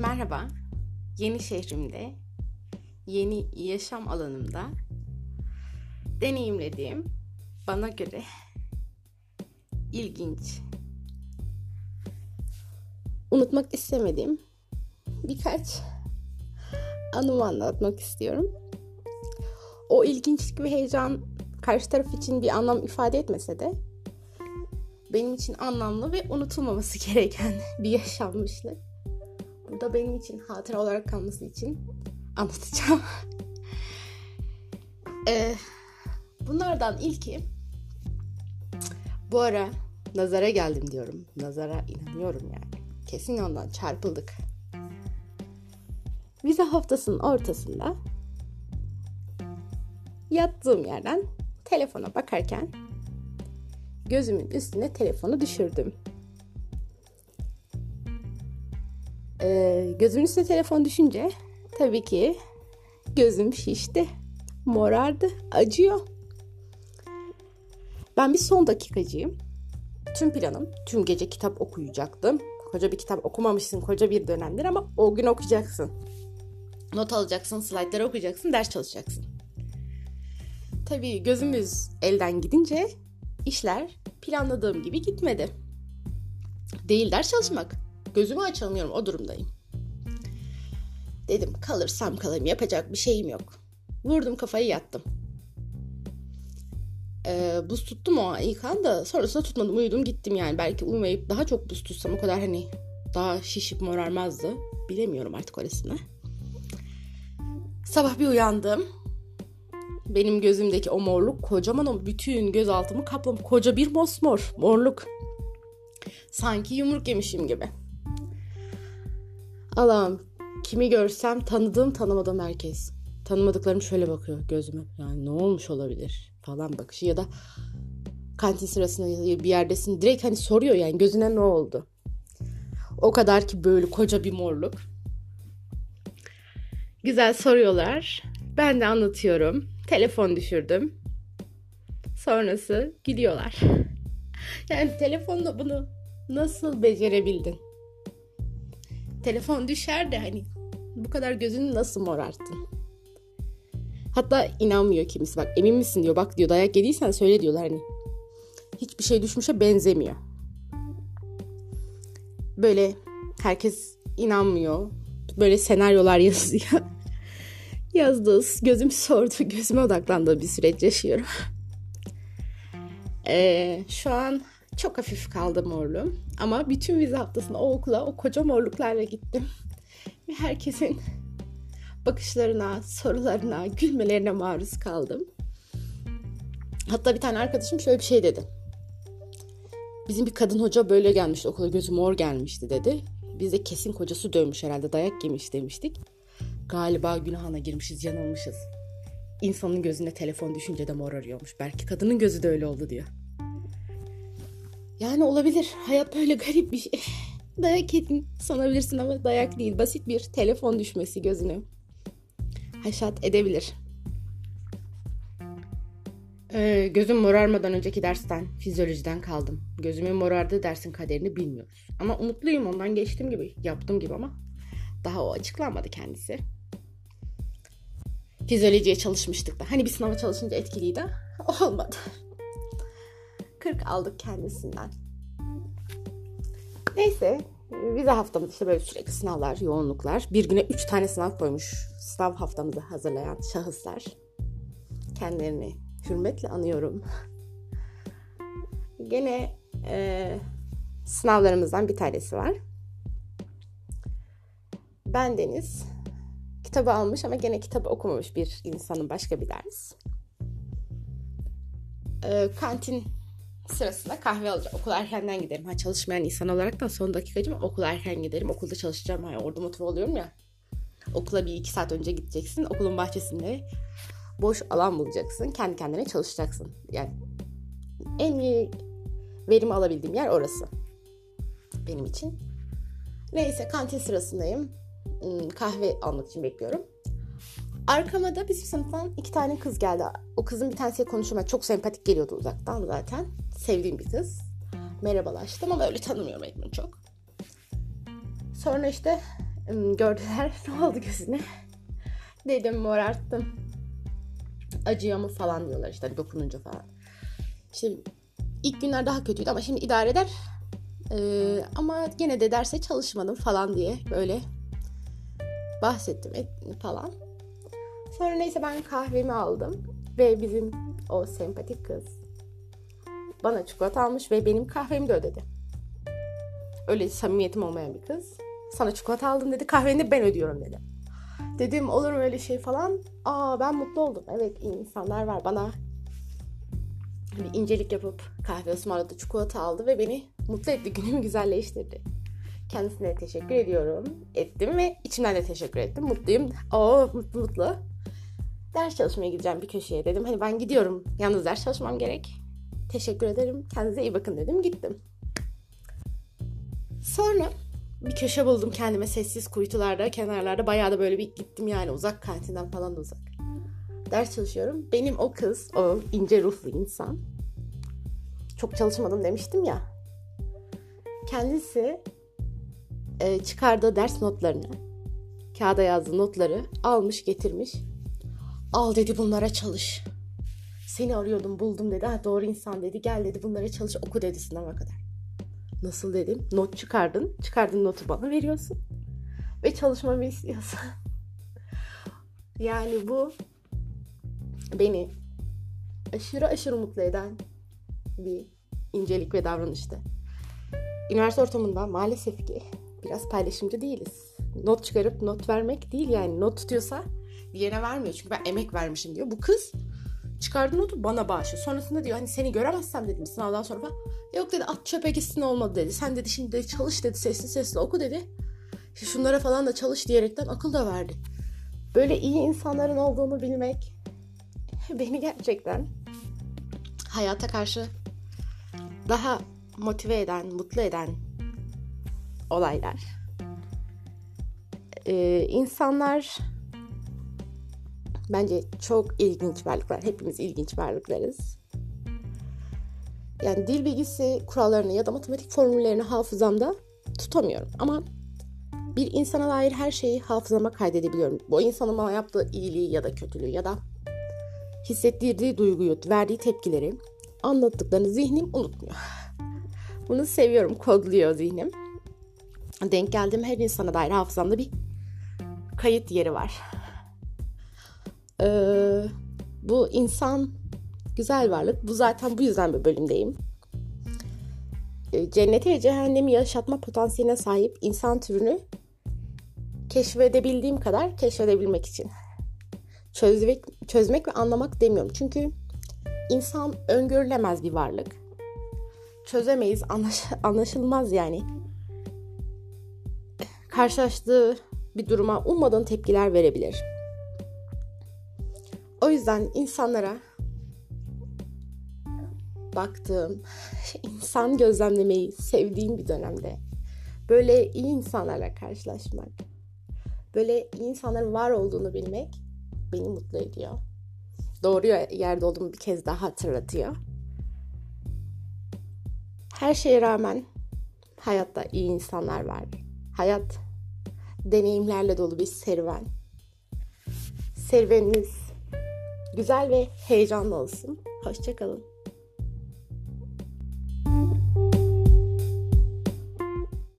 Merhaba. Yeni şehrimde, yeni yaşam alanımda deneyimlediğim bana göre ilginç, unutmak istemediğim birkaç anımı anlatmak istiyorum. O ilginçlik ve heyecan karşı taraf için bir anlam ifade etmese de benim için anlamlı ve unutulmaması gereken bir yaşanmışlık. Burada benim için hatıra olarak kalması için anlatacağım. ee, bunlardan ilki bu ara nazara geldim diyorum. Nazara inanıyorum yani. Kesin ondan çarpıldık. Vize haftasının ortasında yattığım yerden telefona bakarken gözümün üstüne telefonu düşürdüm. Ee, gözümün üstüne telefon düşünce tabii ki gözüm şişti, morardı, acıyor. Ben bir son dakikacıyım. Tüm planım, tüm gece kitap okuyacaktım. Koca bir kitap okumamışsın koca bir dönemdir ama o gün okuyacaksın. Not alacaksın, slaytları okuyacaksın, ders çalışacaksın. Tabii gözümüz elden gidince işler planladığım gibi gitmedi. Değil ders çalışmak. Gözümü açamıyorum o durumdayım. Dedim kalırsam kalayım yapacak bir şeyim yok. Vurdum kafayı yattım. Ee, buz tuttum o ilk anda sonrasında tutmadım uyudum gittim yani. Belki uyumayıp daha çok buz tutsam o kadar hani daha şişip morarmazdı. Bilemiyorum artık orasını. Sabah bir uyandım. Benim gözümdeki o morluk kocaman o bütün göz altımı kaplamış. Koca bir mosmor morluk. Sanki yumruk yemişim gibi. Allah'ım kimi görsem tanıdığım tanımadığım herkes. Tanımadıklarım şöyle bakıyor gözüme. Yani ne olmuş olabilir falan bakışı ya da kantin sırasında bir yerdesin direkt hani soruyor yani gözüne ne oldu. O kadar ki böyle koca bir morluk. Güzel soruyorlar. Ben de anlatıyorum. Telefon düşürdüm. Sonrası gidiyorlar. Yani telefonla bunu nasıl becerebildin? Telefon düşer de hani bu kadar gözünü nasıl morarttın? Hatta inanmıyor kimisi. Bak emin misin diyor. Bak diyor dayak yediysen söyle diyorlar hani. Hiçbir şey düşmüşe benzemiyor. Böyle herkes inanmıyor. Böyle senaryolar yazıyor. Yazdığı, gözüm sordu, gözüme odaklandığı bir süreç yaşıyorum. Ee, şu an çok hafif kaldı morluğum. Ama bütün vize haftasında o okula o koca morluklarla gittim. Ve herkesin bakışlarına, sorularına, gülmelerine maruz kaldım. Hatta bir tane arkadaşım şöyle bir şey dedi. Bizim bir kadın hoca böyle gelmişti okula gözü mor gelmişti dedi. Biz de kesin kocası dövmüş herhalde dayak yemiş demiştik. Galiba günahına girmişiz yanılmışız. İnsanın gözüne telefon düşünce de mor arıyormuş. Belki kadının gözü de öyle oldu diyor. Yani olabilir. Hayat böyle garip bir şey. Dayak yedin sanabilirsin ama dayak değil. Basit bir telefon düşmesi gözüne. Haşat edebilir. Ee, gözüm morarmadan önceki dersten, fizyolojiden kaldım. Gözümün morardığı dersin kaderini bilmiyoruz. Ama umutluyum ondan geçtim gibi, yaptım gibi ama daha o açıklanmadı kendisi. Fizyolojiye çalışmıştık da. Hani bir sınava çalışınca etkiliydi. Olmadı. 40 aldık kendisinden. Neyse vize haftamız işte böyle sürekli sınavlar, yoğunluklar. Bir güne 3 tane sınav koymuş sınav haftamızı hazırlayan şahıslar. Kendilerini hürmetle anıyorum. Gene e, sınavlarımızdan bir tanesi var. Ben Deniz. Kitabı almış ama gene kitabı okumamış bir insanın başka bir ders. E, kantin sırasında kahve alacağım. Okul erkenden giderim. Ha çalışmayan insan olarak da son dakikacım okula erken giderim. Okulda çalışacağım. Ha, orada motive oluyorum ya. Okula bir iki saat önce gideceksin. Okulun bahçesinde boş alan bulacaksın. Kendi kendine çalışacaksın. Yani en iyi verim alabildiğim yer orası. Benim için. Neyse kantin sırasındayım. Hmm, kahve almak için bekliyorum. Arkama da bizim sınıftan iki tane kız geldi. O kızın bir tanesiyle konuşmak çok sempatik geliyordu uzaktan zaten. Sevdiğim bir kız. Merhabalaştım ama öyle tanımıyorum Edmund çok. Sonra işte Gördüler ne oldu gözüne? Dedim morarttım. Acıyor mu falan diyorlar işte hani dokununca falan. İşte ilk günler daha kötüydü ama şimdi idare eder. Ee, ama gene de derse çalışmadım falan diye böyle bahsettim ettim falan. Sonra neyse ben kahvemi aldım ve bizim o sempatik kız bana çikolata almış ve benim kahvemi de ödedi. Öyle samimiyetim olmayan bir kız. Sana çikolata aldım dedi. Kahveni ben ödüyorum dedi. Dedim olur mu öyle şey falan. Aa ben mutlu oldum. Evet iyi insanlar var. Bana bir incelik yapıp kahve ısmarladı, çikolata aldı ve beni mutlu etti. Günümü güzelleştirdi. Kendisine teşekkür ediyorum. Ettim ve içimden de teşekkür ettim. Mutluyum. Oo mutlu mutlu. Ders çalışmaya gideceğim bir köşeye dedim. Hani ben gidiyorum. Yalnız ders çalışmam gerek. Teşekkür ederim. Kendinize iyi bakın dedim. Gittim. Sonra bir köşe buldum kendime sessiz kuytularda, kenarlarda. Bayağı da böyle bir gittim yani uzak kantinden falan da uzak. Ders çalışıyorum. Benim o kız, o ince ruhlu insan. Çok çalışmadım demiştim ya. Kendisi e, çıkardığı ders notlarını, kağıda yazdığı notları almış getirmiş. Al dedi bunlara çalış. Seni arıyordum buldum dedi. Ha, doğru insan dedi. Gel dedi bunlara çalış oku dedi sınava kadar. Nasıl dedim? Not çıkardın. Çıkardın notu bana veriyorsun. Ve çalışmamı istiyorsun. yani bu beni aşırı aşırı mutlu eden bir incelik ve davranıştı. Üniversite ortamında maalesef ki biraz paylaşımcı değiliz. Not çıkarıp not vermek değil yani. Not tutuyorsa diğerine vermiyor. Çünkü ben emek vermişim diyor. Bu kız çıkardı notu bana bağışlıyor. Sonrasında diyor hani seni göremezsem dedim sınavdan sonra falan. Yok dedi at çöpe gitsin olmadı dedi. Sen dedi şimdi dedi, çalış dedi sesli sesli oku dedi. Şunlara falan da çalış diyerekten akıl da verdi. Böyle iyi insanların olduğunu bilmek beni gerçekten hayata karşı daha motive eden, mutlu eden olaylar. Ee, insanlar bence çok ilginç varlıklar. Hepimiz ilginç varlıklarız. Yani dil bilgisi kurallarını ya da matematik formüllerini hafızamda tutamıyorum. Ama bir insana dair her şeyi hafızama kaydedebiliyorum. Bu insanın bana yaptığı iyiliği ya da kötülüğü ya da hissettirdiği duyguyu, verdiği tepkileri, anlattıklarını zihnim unutmuyor. Bunu seviyorum, kodluyor zihnim. Denk geldiğim her insana dair hafızamda bir kayıt yeri var. Ee, bu insan güzel varlık. Bu zaten bu yüzden bir bölümdeyim. Ee, cenneti ve cehennemi yaşatma potansiyeline sahip insan türünü keşfedebildiğim kadar keşfedebilmek için. Çözmek, çözmek ve anlamak demiyorum. Çünkü insan öngörülemez bir varlık. Çözemeyiz, anlaş, anlaşılmaz yani. Karşılaştığı bir duruma ummadığın tepkiler verebilir. O yüzden insanlara baktığım, insan gözlemlemeyi sevdiğim bir dönemde böyle iyi insanlarla karşılaşmak, böyle iyi insanların var olduğunu bilmek beni mutlu ediyor. Doğru yerde olduğumu bir kez daha hatırlatıyor. Her şeye rağmen hayatta iyi insanlar var. Hayat deneyimlerle dolu bir serüven. Serüveniniz güzel ve heyecanlı olsun. Hoşçakalın.